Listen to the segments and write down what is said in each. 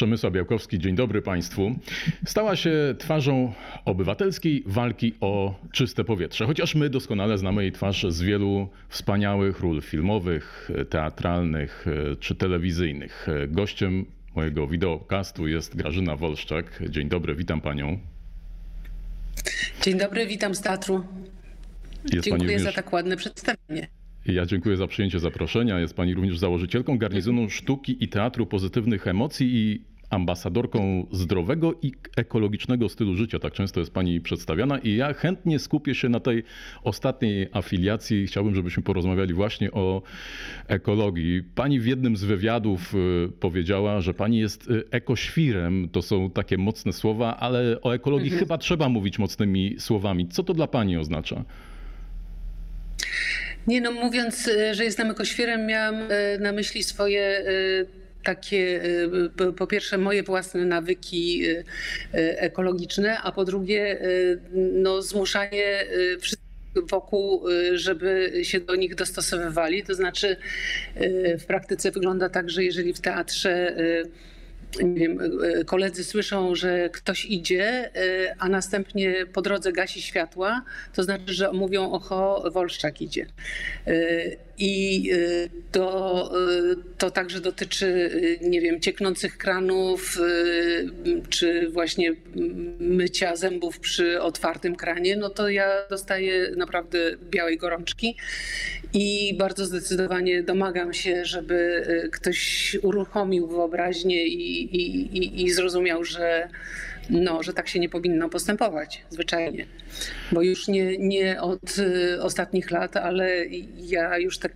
Przemysła Białkowski, dzień dobry Państwu. Stała się twarzą obywatelskiej walki o czyste powietrze. Chociaż my doskonale znamy jej twarz z wielu wspaniałych ról filmowych, teatralnych czy telewizyjnych. Gościem mojego wideokastu jest Grażyna Wolszczak. Dzień dobry, witam Panią. Dzień dobry, witam z teatru. Jest Dziękuję Pani za również... tak ładne przedstawienie. Ja dziękuję za przyjęcie zaproszenia. Jest Pani również założycielką garnizonu sztuki i teatru pozytywnych emocji i ambasadorką zdrowego i ekologicznego stylu życia. Tak często jest Pani przedstawiana i ja chętnie skupię się na tej ostatniej afiliacji. Chciałbym, żebyśmy porozmawiali właśnie o ekologii. Pani w jednym z wywiadów y, powiedziała, że Pani jest y, ekoświrem. To są takie mocne słowa, ale o ekologii chyba trzeba mówić mocnymi słowami. Co to dla Pani oznacza? Nie no, mówiąc, y, że jestem ekoświrem, miałam na myśli swoje takie, y, po pierwsze moje własne nawyki y, y, ekologiczne, a po drugie no, zmuszanie wszystkich wokół, żeby się do nich dostosowywali. To znaczy w praktyce wygląda tak, że jeżeli w teatrze nie wiem, koledzy słyszą, że ktoś idzie, a następnie po drodze gasi światła, to znaczy, że mówią oho, Wolszczak idzie. I to, to także dotyczy, nie wiem, cieknących kranów, czy właśnie mycia zębów przy otwartym kranie, no to ja dostaję naprawdę białej gorączki. I bardzo zdecydowanie domagam się, żeby ktoś uruchomił wyobraźnię i, i, i, i zrozumiał, że no, że tak się nie powinno postępować zwyczajnie. Bo już nie, nie od y, ostatnich lat, ale ja już te,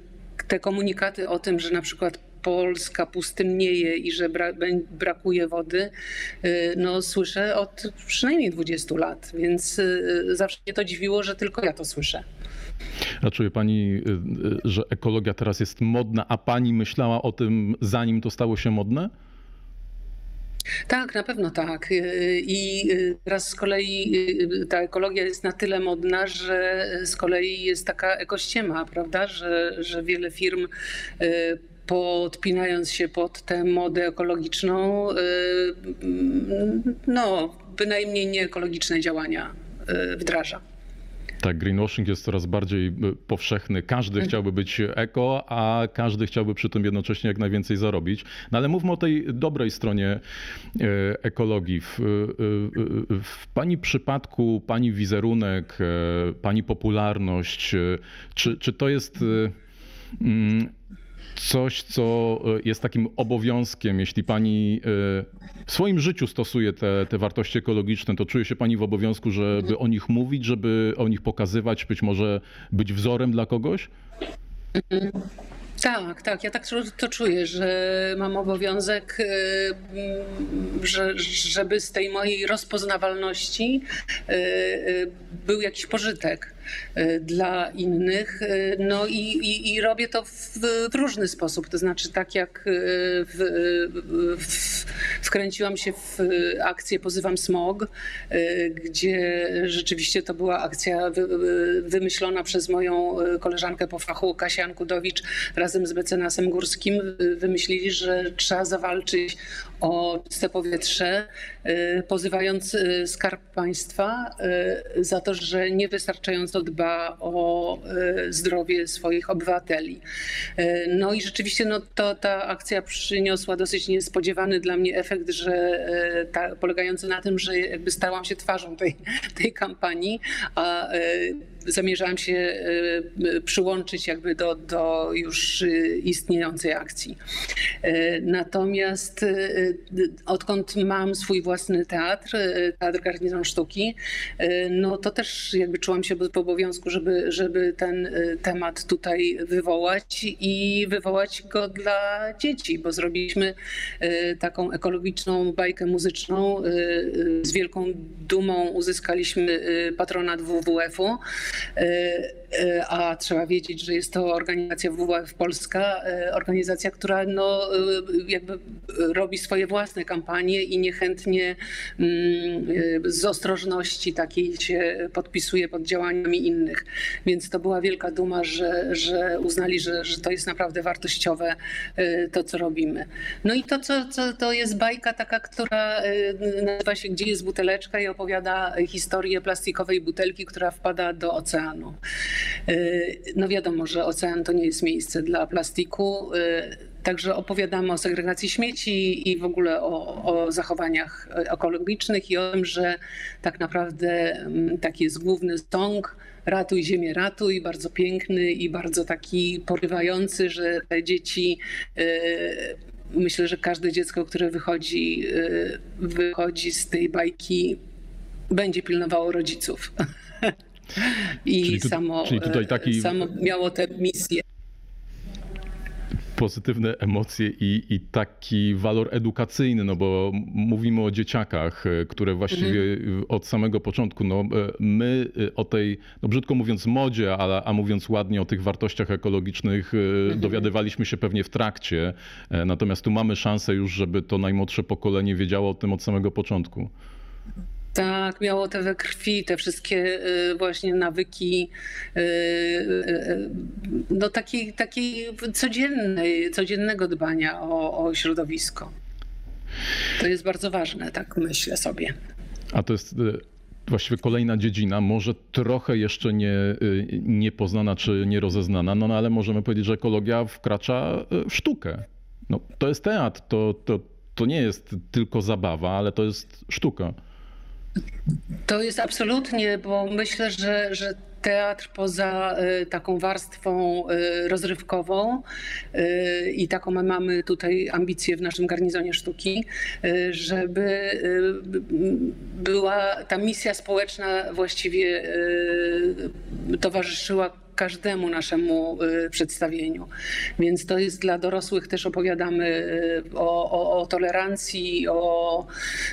te komunikaty o tym, że na przykład Polska pustynnieje i że bra, brakuje wody, y, no słyszę od przynajmniej 20 lat, więc y, zawsze mnie to dziwiło, że tylko ja to słyszę. A czuje pani, że ekologia teraz jest modna, a pani myślała o tym, zanim to stało się modne? Tak, na pewno tak. I teraz z kolei ta ekologia jest na tyle modna, że z kolei jest taka ekościema, prawda, że, że wiele firm podpinając się pod tę modę ekologiczną, no bynajmniej nieekologiczne działania wdraża. Tak, greenwashing jest coraz bardziej powszechny. Każdy chciałby być eko, a każdy chciałby przy tym jednocześnie jak najwięcej zarobić. No ale mówmy o tej dobrej stronie ekologii. W, w pani przypadku, pani wizerunek, pani popularność, czy, czy to jest coś, co jest takim obowiązkiem, jeśli pani w swoim życiu stosuje te, te wartości ekologiczne, to czuje się pani w obowiązku, żeby o nich mówić, żeby o nich pokazywać, być może być wzorem dla kogoś? Tak, tak. Ja tak to czuję, że mam obowiązek, że, żeby z tej mojej rozpoznawalności był jakiś pożytek dla innych. No i, i, i robię to w, w, różny sposób. To znaczy, tak jak w, w, wkręciłam się w akcję Pozywam Smog, gdzie rzeczywiście to była akcja wymyślona przez moją koleżankę po fachu, Kasię Ankudowicz, razem z mecenasem Górskim. Wymyślili, że trzeba zawalczyć o czyste powietrze, pozywając Skarb Państwa za to, że niewystarczająco dba o zdrowie swoich obywateli. No i rzeczywiście no, to, ta akcja przyniosła dosyć niespodziewany dla mnie efekt, że ta, polegający na tym, że jakby stałam się twarzą tej, tej kampanii, a zamierzałam się przyłączyć jakby do, do już istniejącej akcji. Natomiast odkąd mam swój własny teatr, Teatr Garnizon Sztuki, no to też jakby czułam się w obowiązku, żeby, żeby ten temat tutaj wywołać i wywołać go dla dzieci, bo zrobiliśmy taką ekologiczną bajkę muzyczną. Z wielką dumą uzyskaliśmy patronat WWF-u A trzeba wiedzieć, że jest to organizacja WWF Polska, organizacja, która no, jakby robi swoje własne kampanie i niechętnie mm, z ostrożności takiej się podpisuje pod działaniami innych. Więc to była wielka duma, że, że uznali, że, że to jest naprawdę wartościowe to, co robimy. No i to, co, co to jest bajka taka, która nazywa się Gdzie jest buteleczka i opowiada historię plastikowej butelki, która wpada do oceanu. No wiadomo, że ocean to nie jest miejsce dla plastiku. Także opowiadamy o segregacji śmieci i w ogóle o, o, zachowaniach ekologicznych i o tym, że tak naprawdę taki jest główny song Ratuj Ziemię, ratuj, bardzo piękny i bardzo taki porywający, że te dzieci myślę, że każde dziecko, które wychodzi, wychodzi z tej bajki, będzie pilnowało rodziców. I Czyli tu- samo, czyli tutaj taki- samo miało tę misję. pozytywne emocje i, i taki walor edukacyjny, no bo mówimy o dzieciakach, e, które właściwie Mhm. od samego początku, no e, my e, o tej, no brzydko mówiąc modzie, a, a mówiąc ładnie o tych wartościach ekologicznych e, Mhm. dowiadywaliśmy się pewnie w trakcie, e, natomiast tu mamy szansę już, żeby to najmłodsze pokolenie wiedziało o tym od samego początku. Tak, miało te we krwi, te wszystkie y, właśnie nawyki, y, y, no takiej, takiej codziennej, codziennego dbania o, o środowisko. To jest bardzo ważne, tak myślę sobie. A to jest właściwie kolejna dziedzina, może trochę jeszcze nie, niepoznana czy nierozeznana, no, no ale możemy powiedzieć, że ekologia wkracza w sztukę. No, to jest teatr, to, to, to nie jest tylko zabawa, ale to jest sztuka. To jest absolutnie, bo myślę, że, że teatr poza y, taką warstwą y, rozrywkową y, i taką my mamy tutaj ambicję w naszym garnizonie sztuki, żeby była ta misja społeczna właściwie towarzyszyła każdemu naszemu y, przedstawieniu. Więc to jest dla dorosłych też opowiadamy y, o, o, o tolerancji, o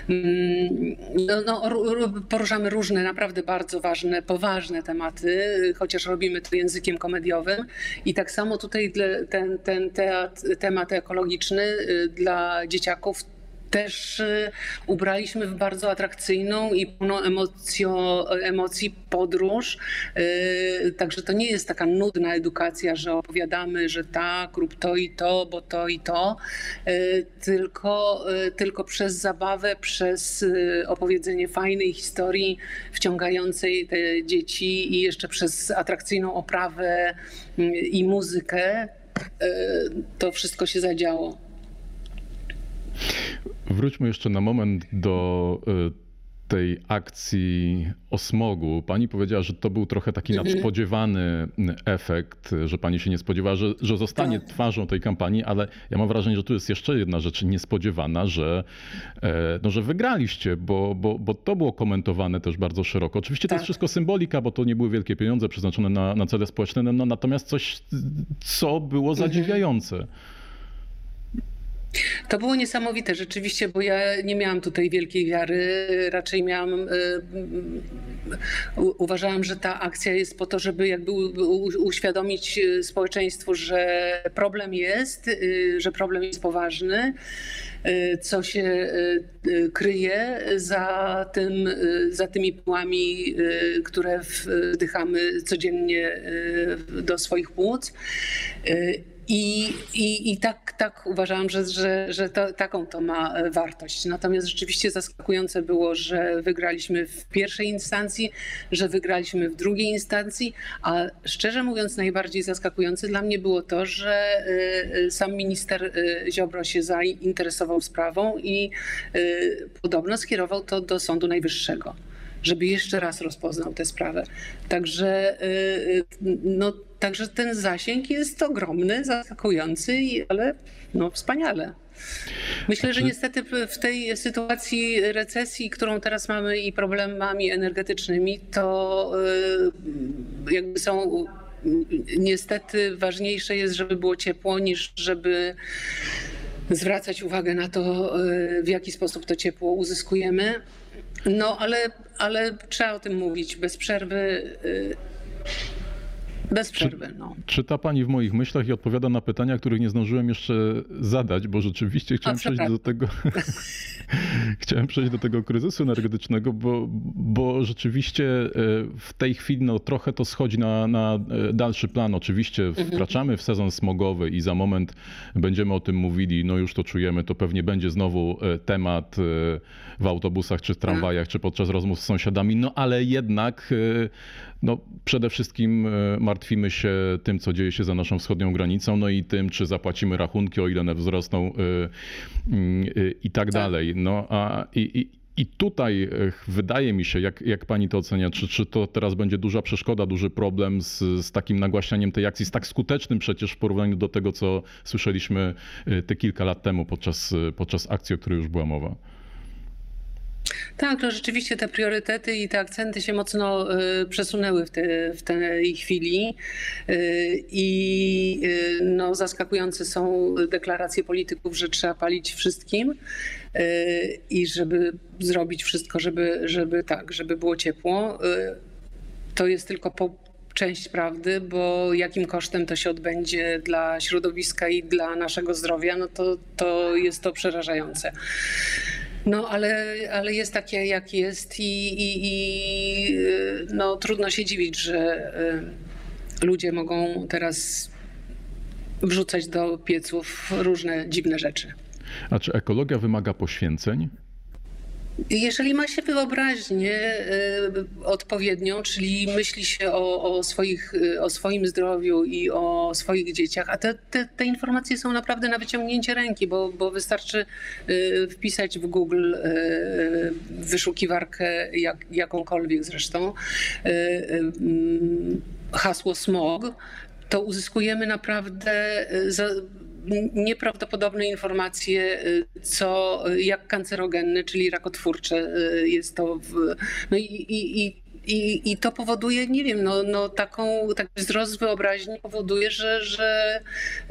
mm, no, no, ru- ru- poruszamy różne, naprawdę bardzo ważne, poważne tematy, chociaż robimy to językiem komediowym. I tak samo tutaj ten, ten teatr, temat ekologiczny y, dla dzieciaków też y, ubraliśmy w bardzo atrakcyjną i pełną emocjo, emocji podróż. Y, Także to nie jest taka nudna edukacja, że opowiadamy, że tak, rób to i to, bo to i to, y, tylko, tylko przez zabawę, przez opowiedzenie fajnej historii wciągającej te dzieci i jeszcze przez atrakcyjną oprawę i muzykę. To wszystko się zadziało. Wróćmy jeszcze na moment do e, tej akcji o smogu. Pani powiedziała, że to był trochę taki nadspodziewany efekt, że pani się nie spodziewała, że, że zostanie Tak. twarzą tej kampanii, ale ja mam wrażenie, że tu jest jeszcze jedna rzecz niespodziewana, że, e, no, że wygraliście, bo, bo, bo to było komentowane też bardzo szeroko. Oczywiście to jest Tak. wszystko symbolika, bo to nie były wielkie pieniądze przeznaczone na, na cele społeczne, no, natomiast coś, co było zadziwiające. To było niesamowite rzeczywiście, bo ja nie miałam tutaj wielkiej wiary. Raczej miałam, u- uważałam, że ta akcja jest po to, żeby jakby uświadomić y, społeczeństwu, że problem jest, y, że problem jest poważny, co się kryje za, tym, za tymi pyłami, które wdychamy codziennie do swoich płuc. I, i, i tak, tak uważałam, że, że, że to, taką to ma e, wartość. Natomiast rzeczywiście zaskakujące było, że wygraliśmy w pierwszej instancji, że wygraliśmy w drugiej instancji, a szczerze mówiąc najbardziej zaskakujące dla mnie było to, że e, e, sam minister Ziobro się zainteresował sprawą i podobno skierował to do Sądu Najwyższego żeby jeszcze raz rozpoznał tę sprawę. Także, y, y, no, także ten zasięg jest ogromny, zaskakujący, ale no, wspaniale. Myślę, że niestety w- tej sytuacji recesji, którą teraz mamy i problemami energetycznymi, to y, jakby są niestety ważniejsze jest, żeby było ciepło, niż żeby zwracać uwagę na to, w jaki sposób to ciepło uzyskujemy. No, ale, ale trzeba o tym mówić bez przerwy. Bez przerwy, no. Czyta pani w moich myślach i odpowiada na pytania, których nie zdążyłem jeszcze zadać, bo rzeczywiście chciałem przejść do tego. chciałem przejść do tego kryzysu energetycznego, bo, bo rzeczywiście e, w tej chwili no, trochę to schodzi na, na e, dalszy plan. Oczywiście mhm. wkraczamy w sezon smogowy i za moment będziemy o tym mówili, no już to czujemy, to pewnie będzie znowu e, temat w autobusach czy w tramwajach, czy podczas rozmów z sąsiadami, no ale jednak no, przede wszystkim martwimy się tym, co dzieje się za naszą wschodnią granicą, no i tym, czy zapłacimy rachunki, o ile one wzrosną i tak, tak. dalej. No, a, i, i, i tutaj wydaje mi się, jak, jak pani to ocenia, czy, czy to teraz będzie duża przeszkoda, duży problem z, z takim nagłaśnianiem tej akcji, z tak skutecznym przecież w porównaniu do tego, co słyszeliśmy y, te kilka lat temu podczas, y, podczas akcji, o której już była mowa? Tak, no rzeczywiście te priorytety i te akcenty się mocno y, przesunęły w, te, w tej chwili y, i y, no, zaskakujące są deklaracje polityków, że trzeba palić wszystkim i żeby zrobić wszystko, żeby, żeby tak, żeby było ciepło. To jest tylko po, część prawdy, bo jakim kosztem to się odbędzie dla środowiska i dla naszego zdrowia, no to, to jest to przerażające. No, ale, ale jest takie, jak jest i, i, i no, trudno się dziwić, że y, ludzie mogą teraz wrzucać do pieców różne dziwne rzeczy. A czy ekologia wymaga poświęceń? Jeżeli ma się wyobraźnię y, odpowiednią, czyli myśli się o, o, swoich, y, o swoim zdrowiu i o swoich dzieciach, a te, te, te, informacje są naprawdę na wyciągnięcie ręki, bo, bo wystarczy y, wpisać w Google wyszukiwarkę, jak, jakąkolwiek zresztą, hasło smog, to uzyskujemy naprawdę nieprawdopodobne informacje, y, co, jak kancerogenne, czyli rakotwórcze y, jest to. W, no i, i, i i, I to powoduje, nie wiem, no, no taką, taki wzrost wyobraźni powoduje, że, że,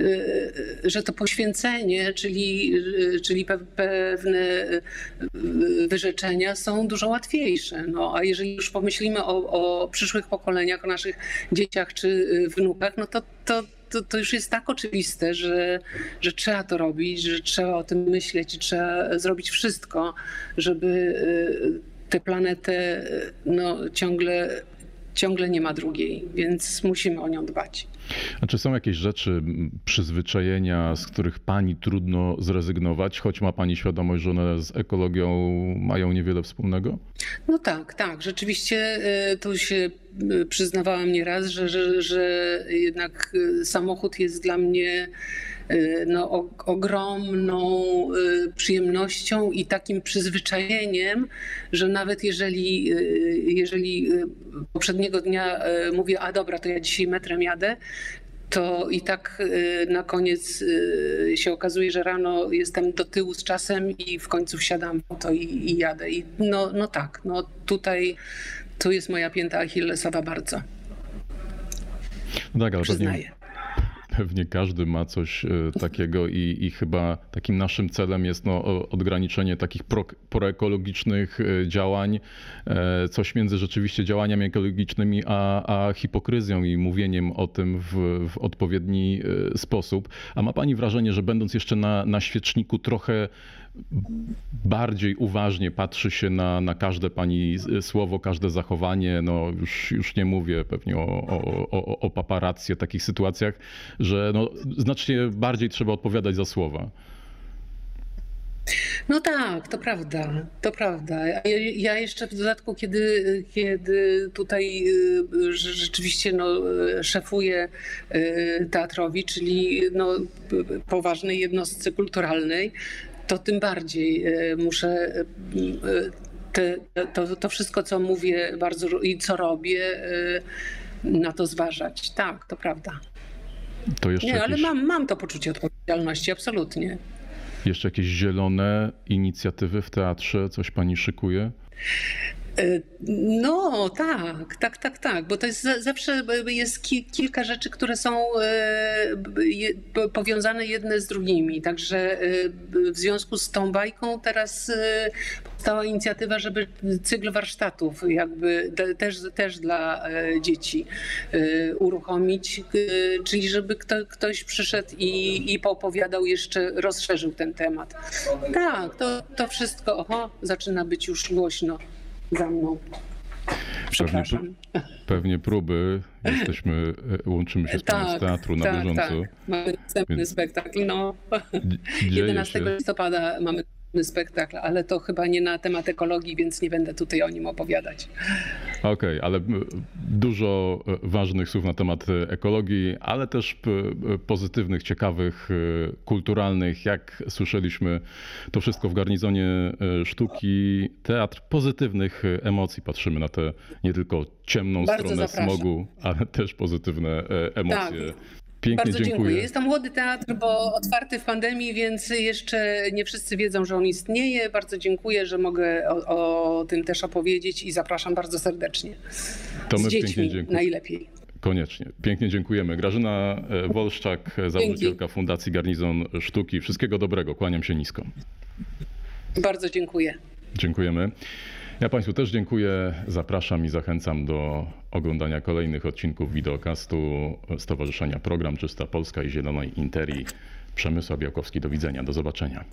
y, że to poświęcenie, czyli, czyli pewne wyrzeczenia są dużo łatwiejsze. No, a jeżeli już pomyślimy o, o przyszłych pokoleniach, o naszych dzieciach czy wnukach, no to, to to, to już jest tak oczywiste, że, że trzeba to robić, że trzeba o tym myśleć i trzeba zrobić wszystko, żeby y, tę planetę y, no, ciągle, ciągle nie ma drugiej, więc musimy o nią dbać. A czy są jakieś rzeczy, przyzwyczajenia, z których pani trudno zrezygnować, choć ma pani świadomość, że one z ekologią mają niewiele wspólnego? No tak, tak. Rzeczywiście y, tu się y, przyznawałam nieraz, że, że, że jednak y, samochód jest dla mnie no, ogromną przyjemnością i takim przyzwyczajeniem, że nawet jeżeli, jeżeli poprzedniego dnia mówię, a dobra, to ja dzisiaj metrem jadę, to i tak y, na koniec y, się okazuje, że rano jestem do tyłu z czasem i w końcu wsiadam w to i, i jadę. I no, no tak, no tutaj tu jest moja pięta achillesowa bardzo. No tak, ale Przyznaję pewnie każdy ma coś e, takiego i, i chyba takim naszym celem jest no, odgraniczenie takich pro, proekologicznych e, działań, e, coś między rzeczywiście działaniami ekologicznymi a, a hipokryzją i mówieniem o tym w, w odpowiedni sposób. A ma pani wrażenie, że będąc jeszcze na, na świeczniku trochę bardziej uważnie patrzy się na, na każde pani słowo, każde zachowanie. No już, już nie mówię pewnie o, o, o, o paparację, takich sytuacjach, że no, znacznie bardziej trzeba odpowiadać za słowa. No tak, to prawda, to prawda. Ja jeszcze w dodatku, kiedy, kiedy tutaj y, rzeczywiście no, szefuję y, teatrowi, czyli no, poważnej jednostce kulturalnej, to tym bardziej e, muszę e, te, to, to wszystko, co mówię bardzo i co robię, e, na to zważać. Tak, to prawda. To jeszcze Nie, jakieś... ale mam, mam to poczucie odpowiedzialności, absolutnie. Jeszcze jakieś zielone inicjatywy w teatrze? Coś pani szykuje? No tak, tak, tak, tak, bo to jest za- zawsze jest ki- kilka rzeczy, które są e, powiązane jedne z drugimi. Także e, w związku z tą bajką teraz e, powstała inicjatywa, żeby cykl warsztatów jakby te- też, też dla e, dzieci e, uruchomić, e, czyli żeby kto, ktoś przyszedł i, i poopowiadał jeszcze, rozszerzył ten temat. Tak, to, to wszystko, oho, zaczyna być już głośno za mną. Przepraszam. Pewnie próby. Jesteśmy, e, łączymy się z panem z teatru na tak, bieżąco. Tak. Mamy następny Więc- spektakl. No. Dzieje 11 się. listopada mamy następny spektakl, ale to chyba nie na temat ekologii, więc nie będę tutaj o nim opowiadać. Okej, ale m, dużo e, ważnych słów na temat e, ekologii, ale też e, pozytywnych, ciekawych, kulturalnych. Jak słyszeliśmy, to wszystko w garnizonie sztuki, teatr pozytywnych emocji. Patrzymy na tę nie tylko ciemną Bardzo stronę zapraszam. smogu, ale też pozytywne emocje. Tak. Pięknie Bardzo dziękuję. dziękuję. Jest to młody teatr, bo otwarty w pandemii, więc jeszcze nie wszyscy wiedzą, że on istnieje. Bardzo dziękuję, że mogę o, o tym też opowiedzieć i zapraszam bardzo serdecznie. To Z my pięknie dziećmi dziękujemy. najlepiej. Koniecznie. Pięknie dziękujemy. Grażyna e, Wolszczak, e, założycielka Fundacji Garnizon Sztuki. Wszystkiego dobrego. Kłaniam się nisko. Bardzo dziękuję. Dziękujemy. Ja Państwu też dziękuję. Zapraszam i zachęcam do oglądania kolejnych odcinków wideokastu Stowarzyszenia Program Czysta Polska i Zielonej Interii. Przemysław Białkowski, do widzenia, do zobaczenia.